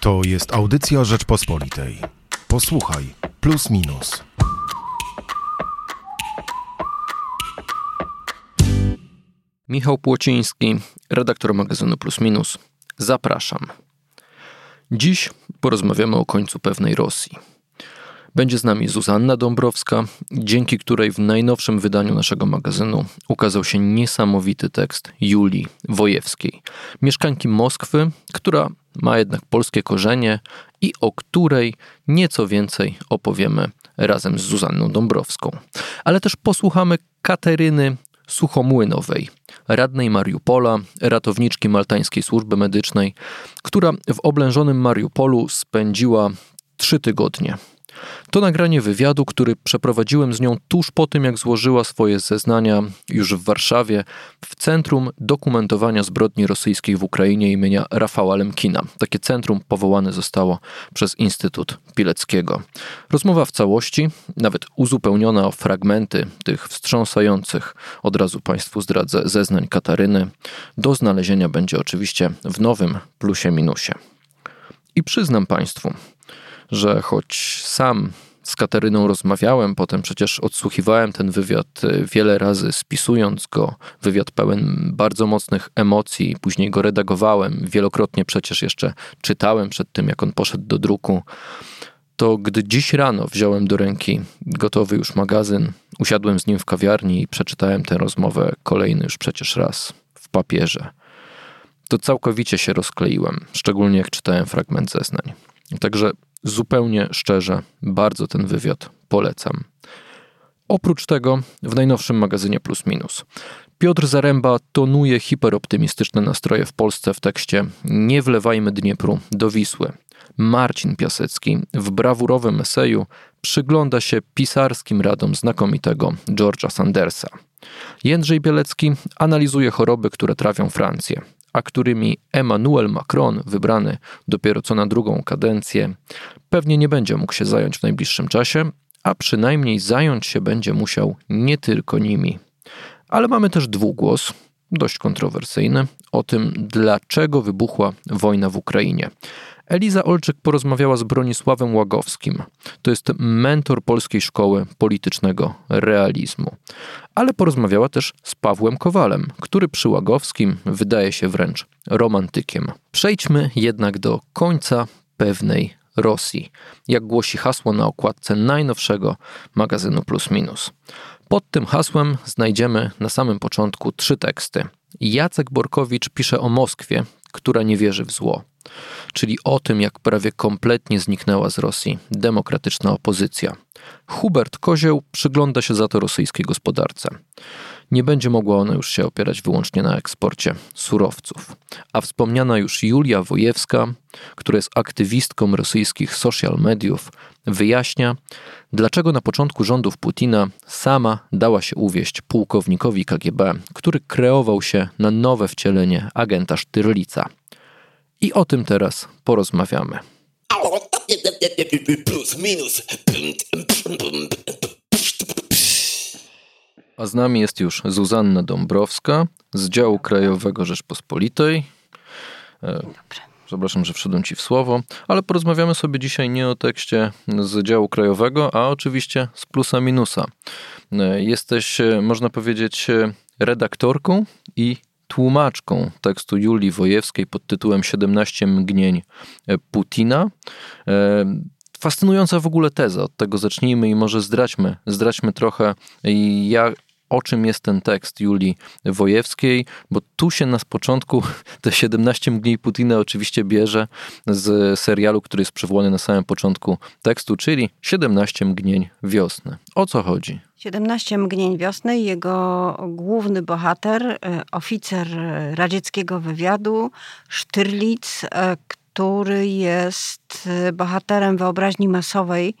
To jest audycja Rzeczpospolitej. Posłuchaj, plus minus. Michał Płociński, redaktor magazynu Plus Minus. Zapraszam. Dziś porozmawiamy o końcu pewnej Rosji. Będzie z nami Zuzanna Dąbrowska, dzięki której w najnowszym wydaniu naszego magazynu ukazał się niesamowity tekst Julii Wojewskiej, mieszkanki Moskwy, która ma jednak polskie korzenie i o której nieco więcej opowiemy razem z Zuzanną Dąbrowską. Ale też posłuchamy Kateryny Suchomłynowej, radnej Mariupola, ratowniczki Maltańskiej Służby Medycznej, która w oblężonym Mariupolu spędziła trzy tygodnie to nagranie wywiadu, który przeprowadziłem z nią tuż po tym, jak złożyła swoje zeznania już w Warszawie w Centrum Dokumentowania Zbrodni Rosyjskich w Ukrainie imienia Rafała Lemkina. Takie centrum powołane zostało przez Instytut Pileckiego. Rozmowa w całości, nawet uzupełniona o fragmenty tych wstrząsających, od razu Państwu zdradzę, zeznań Kataryny, do znalezienia będzie oczywiście w nowym plusie minusie. I przyznam Państwu, że choć sam z Kateryną rozmawiałem, potem przecież odsłuchiwałem ten wywiad e, wiele razy, spisując go, wywiad pełen bardzo mocnych emocji, później go redagowałem, wielokrotnie przecież jeszcze czytałem przed tym, jak on poszedł do druku. To gdy dziś rano wziąłem do ręki gotowy już magazyn, usiadłem z nim w kawiarni i przeczytałem tę rozmowę kolejny już przecież raz w papierze, to całkowicie się rozkleiłem, szczególnie jak czytałem fragment zeznań. Także zupełnie szczerze bardzo ten wywiad polecam. Oprócz tego w najnowszym magazynie Plus Minus Piotr Zaręba tonuje hiperoptymistyczne nastroje w Polsce w tekście Nie wlewajmy Dniepru do Wisły. Marcin Piasecki w brawurowym eseju przygląda się pisarskim radom znakomitego George'a Sandersa. Jędrzej Bielecki analizuje choroby, które trafią Francję a którymi Emmanuel Macron, wybrany dopiero co na drugą kadencję, pewnie nie będzie mógł się zająć w najbliższym czasie, a przynajmniej zająć się będzie musiał nie tylko nimi. Ale mamy też dwugłos, dość kontrowersyjny, o tym, dlaczego wybuchła wojna w Ukrainie. Eliza Olczyk porozmawiała z Bronisławem Łagowskim. To jest mentor Polskiej Szkoły Politycznego Realizmu. Ale porozmawiała też z Pawłem Kowalem, który przy Łagowskim wydaje się wręcz romantykiem. Przejdźmy jednak do końca pewnej Rosji, jak głosi hasło na okładce najnowszego magazynu Plus Minus. Pod tym hasłem znajdziemy na samym początku trzy teksty. Jacek Borkowicz pisze o Moskwie, która nie wierzy w zło czyli o tym, jak prawie kompletnie zniknęła z Rosji demokratyczna opozycja. Hubert Kozioł przygląda się za to rosyjskiej gospodarce. Nie będzie mogła ona już się opierać wyłącznie na eksporcie surowców. A wspomniana już Julia Wojewska, która jest aktywistką rosyjskich social mediów, wyjaśnia, dlaczego na początku rządów Putina sama dała się uwieść pułkownikowi KGB, który kreował się na nowe wcielenie agenta Sztyrlica – i o tym teraz porozmawiamy. Plus, minus. A z nami jest już Zuzanna Dąbrowska z działu krajowego Rzeczpospolitej. E, Dobrze. Przepraszam, że wszedłem ci w słowo, ale porozmawiamy sobie dzisiaj nie o tekście z działu krajowego, a oczywiście z plusa minusa. E, jesteś, e, można powiedzieć, redaktorką i tłumaczką tekstu Julii Wojewskiej pod tytułem 17 mgnień e, Putina. E, fascynująca w ogóle teza, od tego zacznijmy i może zdradźmy, zdradźmy trochę, jak, o czym jest ten tekst Julii Wojewskiej, bo tu się na początku te 17 mgnień Putina oczywiście bierze z serialu, który jest przywołany na samym początku tekstu, czyli 17 mgnień wiosny. O co chodzi? 17 mgnień wiosny jego główny bohater, e, oficer radzieckiego wywiadu, Sztyrlic, e, który jest e, bohaterem wyobraźni masowej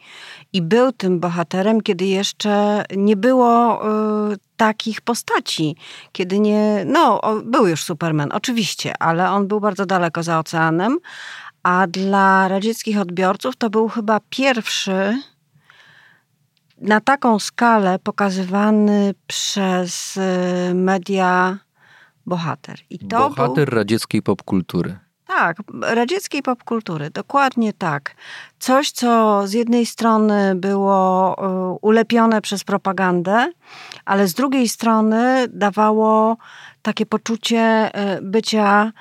i był tym bohaterem, kiedy jeszcze nie było y, takich postaci. Kiedy nie. No, o, był już Superman, oczywiście, ale on był bardzo daleko za oceanem. A dla radzieckich odbiorców to był chyba pierwszy na taką skalę pokazywany przez y, media bohater. I to bohater był... radzieckiej popkultury. Tak, radzieckiej popkultury, dokładnie tak. Coś, co z jednej strony było e, ulepione przez propagandę, ale z drugiej strony dawało takie poczucie e, bycia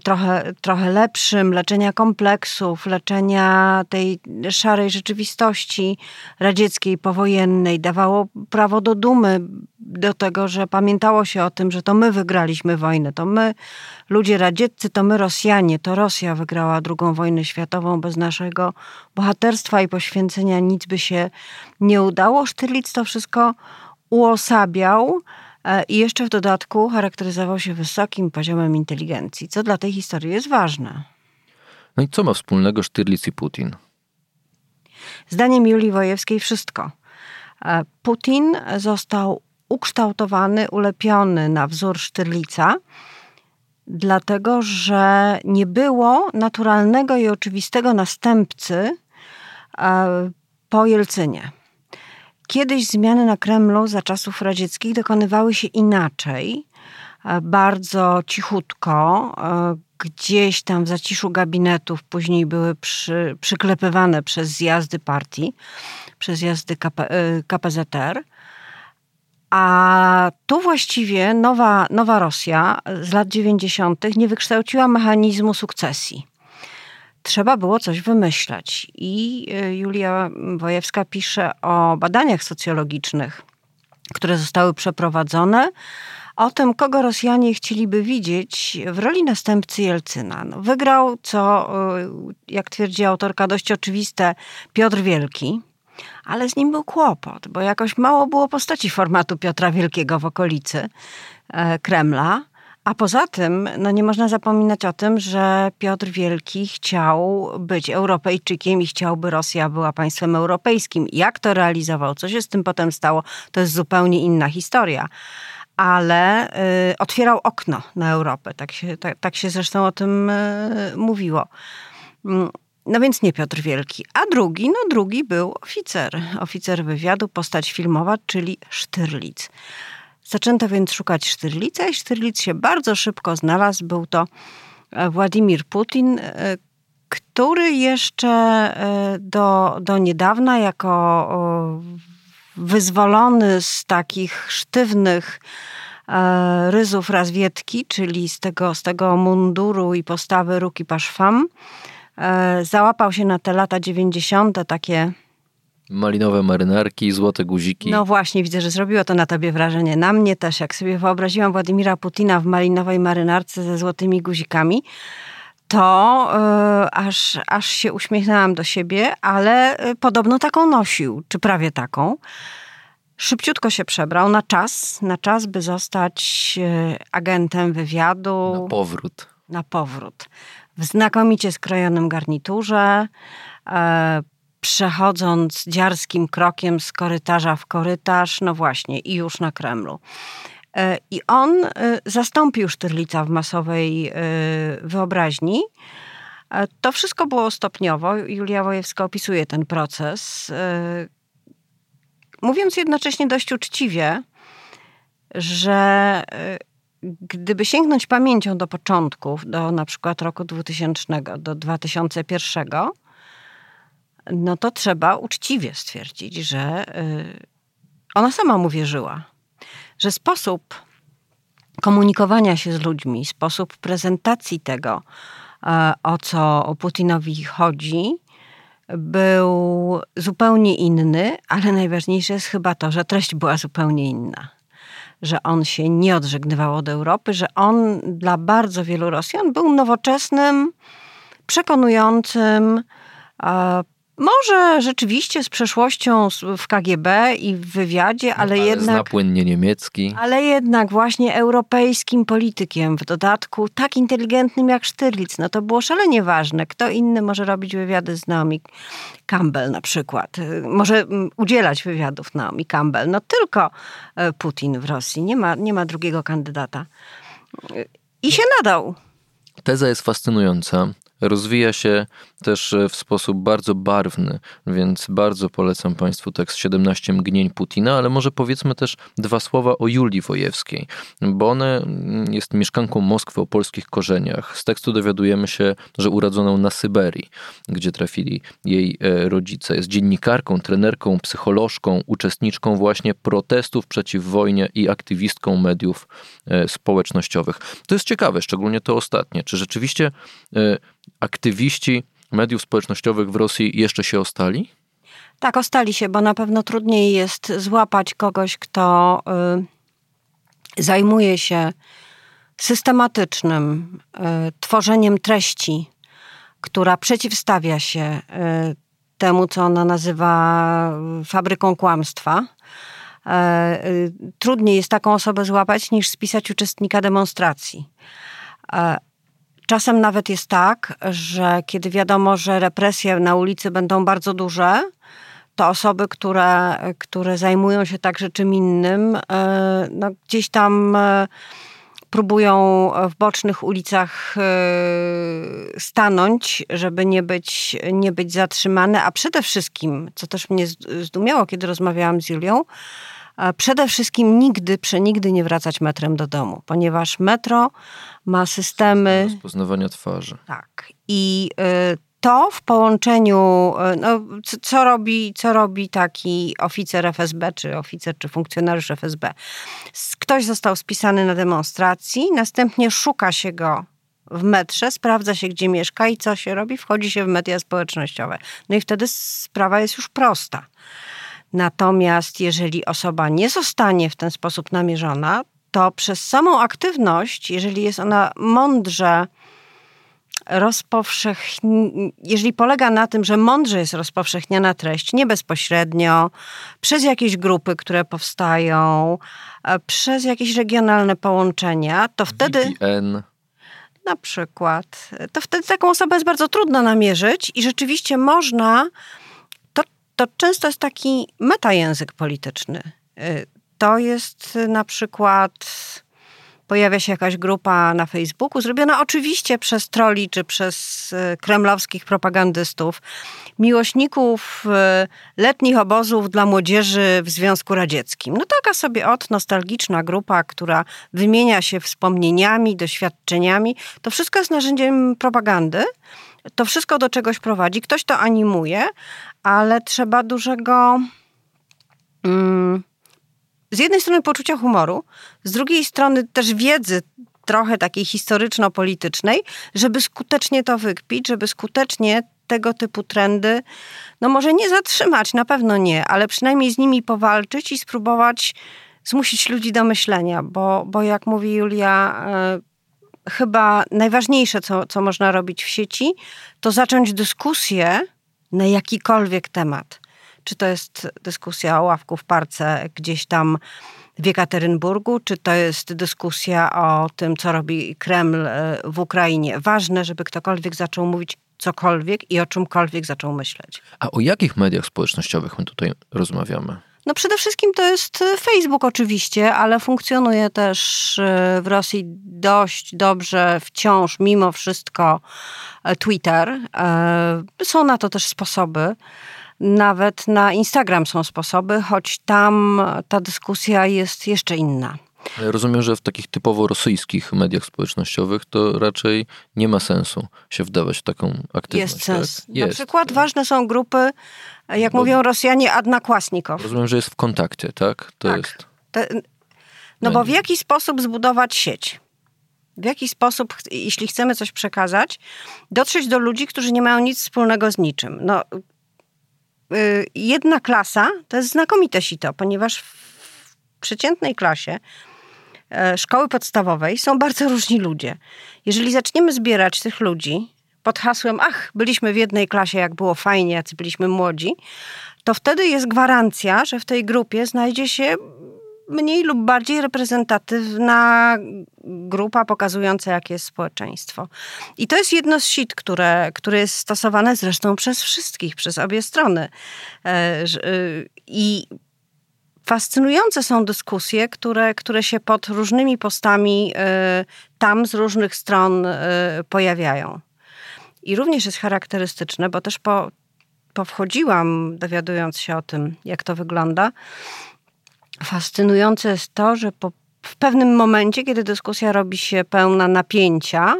trochę, trochę lepszym, leczenia kompleksów, leczenia tej szarej rzeczywistości radzieckiej, powojennej. Dawało prawo do dumy, do tego, że pamiętało się o tym, że to my wygraliśmy wojnę, to my, ludzie radzieccy, to my Rosjanie, to Rosja wygrała drugą wojnę światową bez naszego bohaterstwa i poświęcenia nic by się nie udało. Sztyrlic to wszystko uosabiał i jeszcze w dodatku charakteryzował się wysokim poziomem inteligencji, co dla tej historii jest ważne. No i co ma wspólnego Sztyrlic i Putin? Zdaniem Julii Wojewskiej wszystko. E, Putin został ukształtowany, ulepiony na wzór Sztyrlica, dlatego że nie było naturalnego i oczywistego następcy e, po Jelcynie. Kiedyś zmiany na Kremlu za czasów radzieckich dokonywały się inaczej, e, bardzo cichutko, e, gdzieś tam w zaciszu gabinetów, później były przy, przyklepywane przez zjazdy partii, przez zjazdy KP, KPZR. A tu właściwie nowa, nowa Rosja z lat 90. nie wykształciła mechanizmu sukcesji. Trzeba było coś wymyślać. I y, Julia Wojewska pisze o badaniach socjologicznych, które zostały przeprowadzone, o tym, kogo Rosjanie chcieliby widzieć w roli następcy Jelcyna. No, wygrał, co, y, jak twierdzi autorka, dość oczywiste, Piotr Wielki ale z nim był kłopot, bo jakoś mało było postaci formatu Piotra Wielkiego w okolicy e, Kremla. A poza tym, no nie można zapominać o tym, że Piotr Wielki chciał być Europejczykiem i chciał, by Rosja była państwem europejskim. Jak to realizował, co się z tym potem stało, to jest zupełnie inna historia. Ale y, otwierał okno na Europę. Tak się, tak, tak się zresztą o tym y, mówiło. Mm, no więc nie Piotr Wielki. A drugi, no drugi był oficer. Oficer wywiadu, postać filmowa, czyli Sztyrlic. Zaczęto więc szukać Sztyrlica i Sztyrlic się bardzo szybko znalazł. Był to e, Władimir Putin, e, który jeszcze e, do, do niedawna jako wyzwolony z takich sztywnych ryzów razwiedki, czyli z tego, z tego munduru i postawy Ruki Paszfam, E, załapał się na te lata 90. takie. Malinowe marynarki, złote guziki. No właśnie, widzę, że zrobiło to na tobie wrażenie. Na mnie też, jak sobie wyobraziłam Władimira Putina w malinowej marynarce ze złotymi guzikami, to yy, aż, aż się uśmiechnęłam do siebie, ale yy, podobno taką nosił, czy prawie taką. Szybciutko się przebrał na czas, na czas, by zostać yy, agentem wywiadu. Na powrót. Na powrót w znakomicie skrojonym garniturze, e, przechodząc dziarskim krokiem z korytarza w korytarz, no właśnie, i już na Kremlu. E, I on e, zastąpił Sztyrlica w masowej wyobraźni. To wszystko było stopniowo. Julia Wojewska opisuje ten proces. Mówiąc jednocześnie dość uczciwie, że gdyby sięgnąć pamięcią do początków, do na przykład roku 2000, do 2001, no to trzeba uczciwie stwierdzić, że y, ona sama mu wierzyła, że sposób komunikowania się z ludźmi, sposób prezentacji tego, e, o co Putinowi chodzi, był zupełnie inny, ale najważniejsze jest chyba to, że treść była zupełnie inna. Że on się nie odżegnywał od Europy, że on dla bardzo wielu Rosjan był nowoczesnym, przekonującym, może rzeczywiście z przeszłością w KGB i w wywiadzie, ale, ale jednak. Płynnie niemiecki. Ale jednak właśnie europejskim politykiem, w dodatku tak inteligentnym jak Sztyrlic. No to było szalenie ważne. Kto inny może robić wywiady z Naomi Campbell na przykład. Może mm, udzielać wywiadów Naomi Campbell. No tylko e, Putin w Rosji. Nie ma, nie ma drugiego kandydata. I się nadał. Teza jest fascynująca. Rozwija się też e, w sposób bardzo barwny, więc bardzo polecam Państwu tekst 17 mgnień Putina, ale może powiedzmy też dwa słowa o Julii Wojewskiej, bo ona mm, jest mieszkanką Moskwy o polskich korzeniach. Z tekstu dowiadujemy się, że urodzoną na Syberii, gdzie trafili jej e, rodzice. Jest dziennikarką, trenerką, psycholożką, uczestniczką właśnie protestów przeciw wojnie i aktywistką mediów e, społecznościowych. To jest ciekawe, szczególnie to ostatnie. Czy rzeczywiście aktywiści mediów społecznościowych w Rosji jeszcze się ostali? Tak, ostali się, bo na pewno trudniej jest złapać kogoś, kto y, zajmuje się systematycznym y, tworzeniem treści, która przeciwstawia się y, temu, co ona nazywa fabryką kłamstwa. Y, y, trudniej jest taką osobę złapać niż spisać uczestnika demonstracji. Czasem nawet jest tak, że kiedy wiadomo, że represje na ulicy będą bardzo duże, to osoby, które, które zajmują się także czym innym, e, no gdzieś tam e, próbują w bocznych ulicach e, stanąć, żeby nie być, nie być zatrzymane, a przede wszystkim, co też mnie zdumiało, kiedy rozmawiałam z Julią, przede wszystkim nigdy, przenigdy nie wracać metrem do domu, ponieważ metro ma systemy... Rozpoznawania twarzy. Tak. I y, to w połączeniu, y, no, co, robi, co robi taki oficer FSB, czy oficer, czy funkcjonariusz FSB? Ktoś został spisany na demonstracji, następnie szuka się go w metrze, sprawdza się, gdzie mieszka i co się robi? Wchodzi się w media społecznościowe. No i wtedy sprawa jest już prosta. Natomiast jeżeli osoba nie zostanie w ten sposób namierzona, to przez samą aktywność, jeżeli jest ona mądrze rozpowszechniana, jeżeli polega na tym, że mądrze jest rozpowszechniana treść, nie bezpośrednio, przez jakieś grupy, które powstają, e, przez jakieś regionalne połączenia, to wtedy... VPN. Na przykład. To wtedy taką osobę jest bardzo trudno namierzyć i rzeczywiście można... To, to często jest taki metajęzyk polityczny. Y, to jest na przykład pojawia się jakaś grupa na Facebooku, zrobiona oczywiście przez troli czy przez e, kremlowskich propagandystów, miłośników letnich obozów dla młodzieży w Związku Radzieckim. No taka sobie od nostalgiczna grupa, która wymienia się wspomnieniami, doświadczeniami. To wszystko jest narzędziem propagandy. To wszystko do czegoś prowadzi. Ktoś to animuje, ale trzeba dużego. Mm, z jednej strony poczucia humoru, z drugiej strony też wiedzy trochę takiej historyczno-politycznej, żeby skutecznie to wykpić, żeby skutecznie tego typu trendy, no może nie zatrzymać, na pewno nie, ale przynajmniej z nimi powalczyć i spróbować zmusić ludzi do myślenia, bo, bo jak mówi Julia, e, chyba najważniejsze, co, co można robić w sieci, to zacząć dyskusję na jakikolwiek temat czy to jest dyskusja o ławku w parce gdzieś tam w Jekaterynburgu, czy to jest dyskusja o tym, co robi Kreml e, w Ukrainie. Ważne, żeby ktokolwiek zaczął mówić cokolwiek i o czymkolwiek zaczął myśleć. A o jakich mediach społecznościowych my tutaj rozmawiamy? No przede wszystkim to jest Facebook oczywiście, ale funkcjonuje też e, w Rosji dość dobrze wciąż, mimo wszystko, e, Twitter. Są na to też sposoby. Nawet na Instagram są sposoby, choć tam ta dyskusja jest jeszcze inna. Rozumiem, że w takich typowo rosyjskich mediach społecznościowych to raczej nie ma sensu się wdawać w taką aktywność. Jest tak? sens. Jest, Na przykład tak. ważne są grupy, jak Bo, mówią Rosjanie, adnakłasnikow. Rozumiem, że jest w kontakcie, tak? To tak. jest. Te, no bo w jaki sposób zbudować sieć? W jaki sposób, jeśli chcemy coś przekazać, dotrzeć do ludzi, którzy nie mają nic wspólnego z niczym? No, Y, jedna klasa to jest znakomite sito, ponieważ w przeciętnej klasie szkoły podstawowej są bardzo różni ludzie. Jeżeli zaczniemy zbierać tych ludzi pod hasłem, ach, byliśmy w jednej klasie, jak było fajnie, jacy byliśmy młodzi, to wtedy jest gwarancja, że w tej grupie znajdzie się mniej lub bardziej reprezentatywna grupa pokazująca, jakie jest społeczeństwo. I to jest jedno z sit, które, które jest stosowane zresztą przez wszystkich, przez obie strony. E, y, I fascynujące są dyskusje, które, które się pod różnymi postami y, tam z różnych stron y, pojawiają. i również jest charakterystyczne, bo też po, powchodziłam, dowiadując się o tym, jak to wygląda. Fascynujące jest to, że po, w pewnym momencie, kiedy dyskusja robi się pełna napięcia,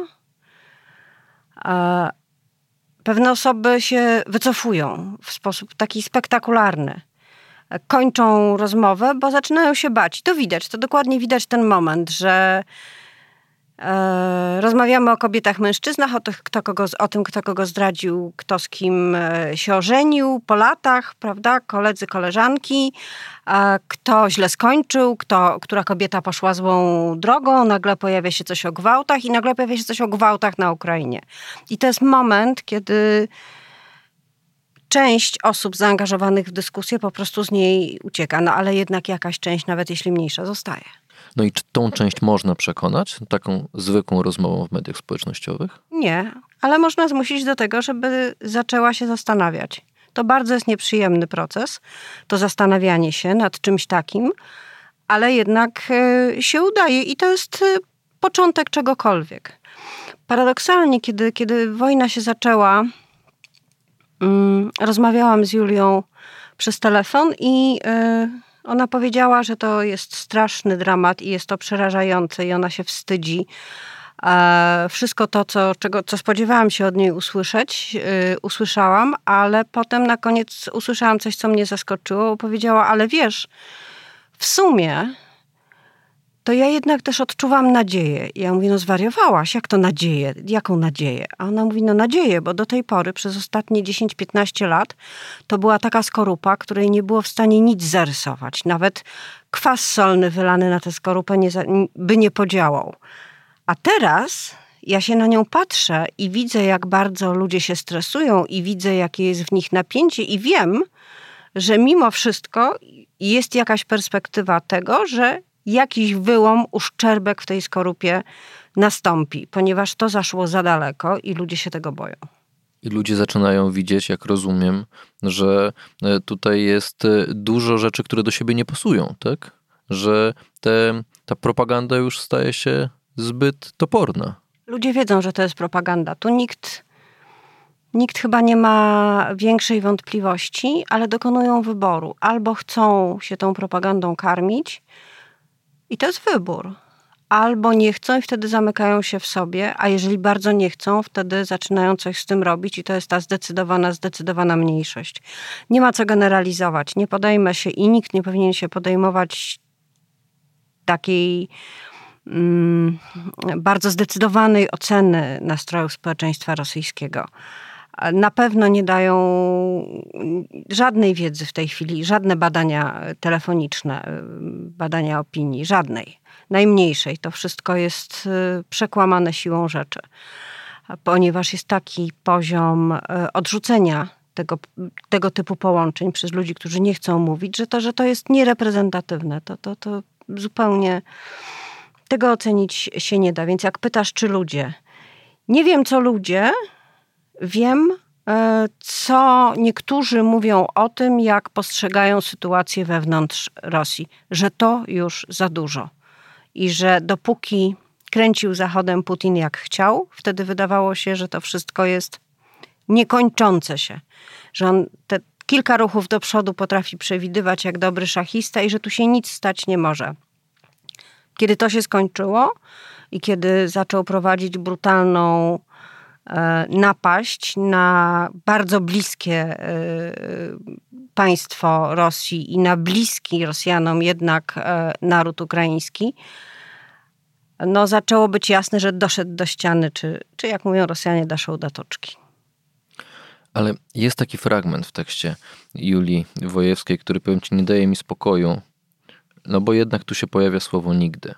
pewne osoby się wycofują w sposób taki spektakularny. Kończą rozmowę, bo zaczynają się bać. To widać, to dokładnie widać ten moment, że E, rozmawiamy o kobietach, mężczyznach, o, tych, kto kogo, o tym, kto kogo zdradził, kto z kim e, się ożenił po latach, prawda? Koledzy, koleżanki, kto źle skończył, kto, która kobieta poszła złą drogą, nagle pojawia się coś o gwałtach i nagle pojawia się coś o gwałtach na Ukrainie. I to jest moment, kiedy część osób zaangażowanych w dyskusję po prostu z niej ucieka, no ale jednak jakaś część, nawet jeśli mniejsza, zostaje. No i czy tą część można przekonać taką zwykłą rozmową w mediach społecznościowych? Nie, ale można zmusić do tego, żeby zaczęła się zastanawiać. To bardzo jest nieprzyjemny proces, to zastanawianie się nad czymś takim, ale jednak e, się udaje i to jest e, początek czegokolwiek. Paradoksalnie, kiedy, kiedy wojna się zaczęła, rozmawiałam z Julią przez telefon i e, ona powiedziała, że to jest straszny dramat i jest to przerażające i ona się wstydzi. Wszystko to, co, czego, co spodziewałam się od niej usłyszeć, yy, usłyszałam, ale potem na koniec usłyszałam coś, co mnie zaskoczyło. Powiedziała, ale wiesz, w sumie to ja jednak też odczuwam nadzieję. Ja mówię, no zwariowałaś, jak to nadzieję? Jaką nadzieję? A ona mówi, no nadzieję, bo do tej pory, przez ostatnie 10-15 lat, to była taka skorupa, której nie było w stanie nic zarysować. Nawet kwas solny wylany na tę skorupę nie, by nie podziałał. A teraz ja się na nią patrzę i widzę, jak bardzo ludzie się stresują i widzę, jakie jest w nich napięcie i wiem, że mimo wszystko jest jakaś perspektywa tego, że jakiś wyłom, uszczerbek w tej skorupie nastąpi, ponieważ to zaszło za daleko i ludzie się tego boją. I ludzie zaczynają widzieć, jak rozumiem, że e, tutaj jest e, dużo rzeczy, które do siebie nie pasują, tak? Że te, ta propaganda już staje się zbyt toporna. Ludzie wiedzą, że to jest propaganda. Tu nikt, nikt chyba nie ma większej wątpliwości, ale dokonują wyboru. Albo chcą się tą propagandą karmić, i to jest wybór. Albo nie chcą i wtedy zamykają się w sobie, a jeżeli bardzo nie chcą, wtedy zaczynają coś z tym robić i to jest ta zdecydowana, zdecydowana mniejszość. Nie ma co generalizować. Nie podejmę się i nikt nie powinien się podejmować takiej mm, bardzo zdecydowanej oceny nastrojów społeczeństwa rosyjskiego na pewno nie dają żadnej wiedzy w tej chwili, żadne badania telefoniczne, badania opinii, żadnej, najmniejszej. To wszystko jest y, przekłamane siłą rzeczy, ponieważ jest taki poziom y, odrzucenia tego, tego typu połączeń przez ludzi, którzy nie chcą mówić, że to, że to jest niereprezentatywne. To, to, to zupełnie tego ocenić się nie da. Więc jak pytasz, czy ludzie, nie wiem, co ludzie, Wiem, e, co niektórzy mówią o tym, jak postrzegają sytuację wewnątrz Rosji, że to już za dużo i że dopóki kręcił Zachodem Putin jak chciał, wtedy wydawało się, że to wszystko jest niekończące się, że on te kilka ruchów do przodu potrafi przewidywać jak dobry szachista i że tu się nic stać nie może. Kiedy to się skończyło i kiedy zaczął prowadzić brutalną napaść na bardzo bliskie e, państwo Rosji i na bliski Rosjanom jednak e, naród ukraiński, no zaczęło być jasne, że doszedł do ściany, czy, czy jak mówią Rosjanie, doszedł do toczki. Ale jest taki fragment w tekście Julii Wojewskiej, który powiem ci nie daje mi spokoju, no bo jednak tu się pojawia słowo nigdy.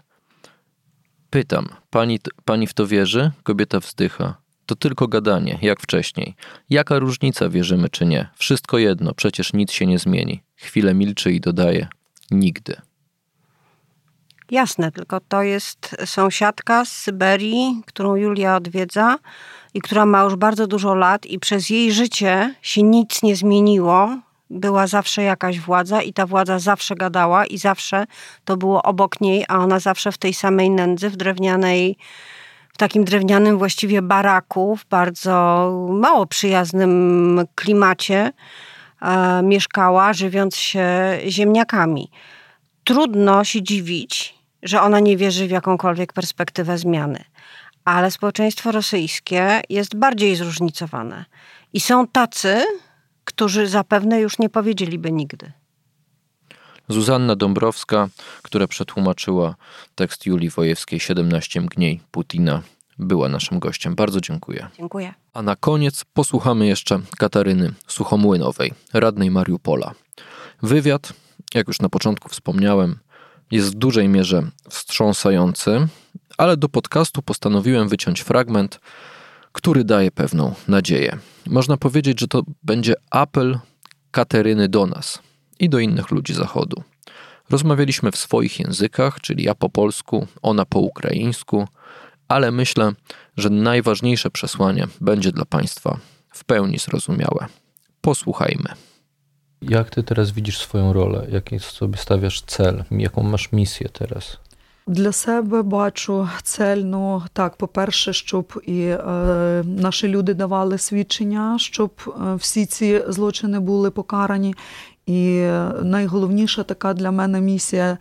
Pytam, pani, pani w to wierzy? Kobieta wzdycha. To tylko gadanie, jak wcześniej. Jaka różnica, wierzymy czy nie? Wszystko jedno, przecież nic się nie zmieni. Chwilę milczy i dodaje: Nigdy. Jasne, tylko to jest sąsiadka z Syberii, którą Julia odwiedza i która ma już bardzo dużo lat, i przez jej życie się nic nie zmieniło. Była zawsze jakaś władza, i ta władza zawsze gadała, i zawsze to było obok niej, a ona zawsze w tej samej nędzy, w drewnianej takim drewnianym właściwie baraku, w bardzo mało przyjaznym klimacie e, mieszkała, żywiąc się ziemniakami. Trudno się dziwić, że ona nie wierzy w jakąkolwiek perspektywę zmiany. Ale społeczeństwo rosyjskie jest bardziej zróżnicowane. I są tacy, którzy zapewne już nie powiedzieliby nigdy. Zuzanna Dąbrowska, która przetłumaczyła tekst Julii Wojewskiej 17 mgniej Putina, była naszym gościem. Bardzo dziękuję. Dziękuję. A na koniec posłuchamy jeszcze Kataryny Suchomłynowej, radnej Mariupola. Wywiad, jak już na początku wspomniałem, jest w dużej mierze wstrząsający, ale do podcastu postanowiłem wyciąć fragment, który daje pewną nadzieję. Można powiedzieć, że to będzie apel Kateryny do nas i do innych ludzi Zachodu. Rozmawialiśmy w swoich językach, czyli ja po polsku, ona po ukraińsku, ale myślę, że najważniejsze przesłanie będzie dla Państwa w pełni zrozumiałe. Posłuchajmy. Jak Ty teraz widzisz swoją rolę? Jaki sobie stawiasz cel? Jaką masz misję teraz? Для себе бачу цель, ну так, по-перше, щоб і е, наші люди давали свідчення, щоб е, всі ці злочини були покарані, і найголовніша така для мене місія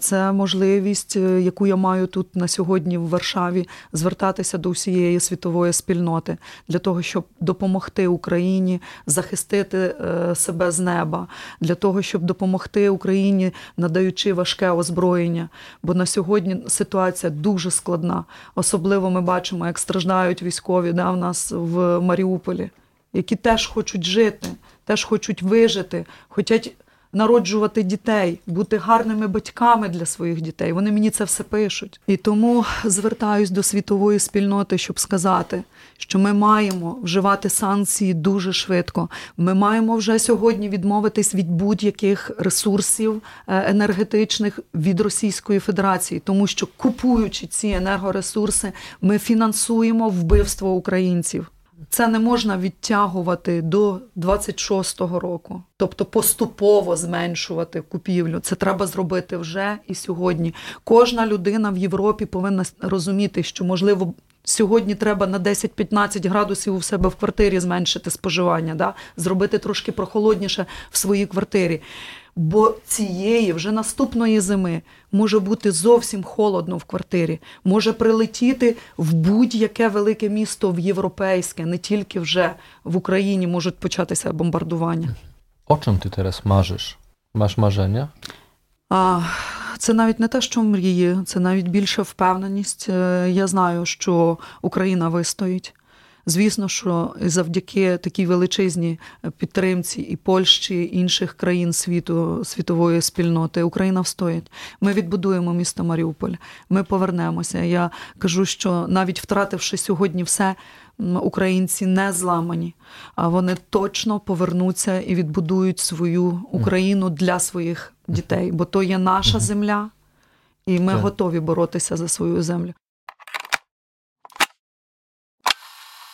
це можливість, е, яку я маю тут на сьогодні в Варшаві, звертатися до всієї світової спільноти для того, щоб допомогти Україні захистити е, себе з неба, для того, щоб допомогти Україні, надаючи важке озброєння. Бо на сьогодні ситуація дуже складна. Особливо ми бачимо, як страждають військові да, в нас в Маріуполі, які теж хочуть жити теж хочуть вижити, хочуть народжувати дітей, бути гарними батьками для своїх дітей. Вони мені це все пишуть. І тому звертаюсь до світової спільноти, щоб сказати, що ми маємо вживати санкції дуже швидко. Ми маємо вже сьогодні відмовитись від будь-яких ресурсів е, енергетичних від Російської Федерації, тому що купуючи ці енергоресурси, ми фінансуємо вбивство українців. Це не можна відтягувати до 26-го року, тобто поступово зменшувати купівлю. Це треба зробити вже і сьогодні. Кожна людина в Європі повинна розуміти, що можливо. Сьогодні треба на 10-15 градусів у себе в квартирі зменшити споживання, да? зробити трошки прохолодніше в своїй квартирі. Бо цієї вже наступної зими може бути зовсім холодно в квартирі, може прилетіти в будь-яке велике місто в європейське, не тільки вже в Україні можуть початися бомбардування. О чим ти зараз мажеш? Маєш маження? А, Це навіть не те, що мрії, це навіть більша впевненість. Я знаю, що Україна вистоїть. Звісно, що завдяки такій величезній підтримці і Польщі, і інших країн світу світової спільноти Україна встоїть. Ми відбудуємо місто Маріуполь. Ми повернемося. Я кажу, що навіть втративши сьогодні все. Українці не зламані, а вони точно повернуться і відбудують свою Україну для своїх дітей, бо то є наша земля, і ми готові боротися за свою землю.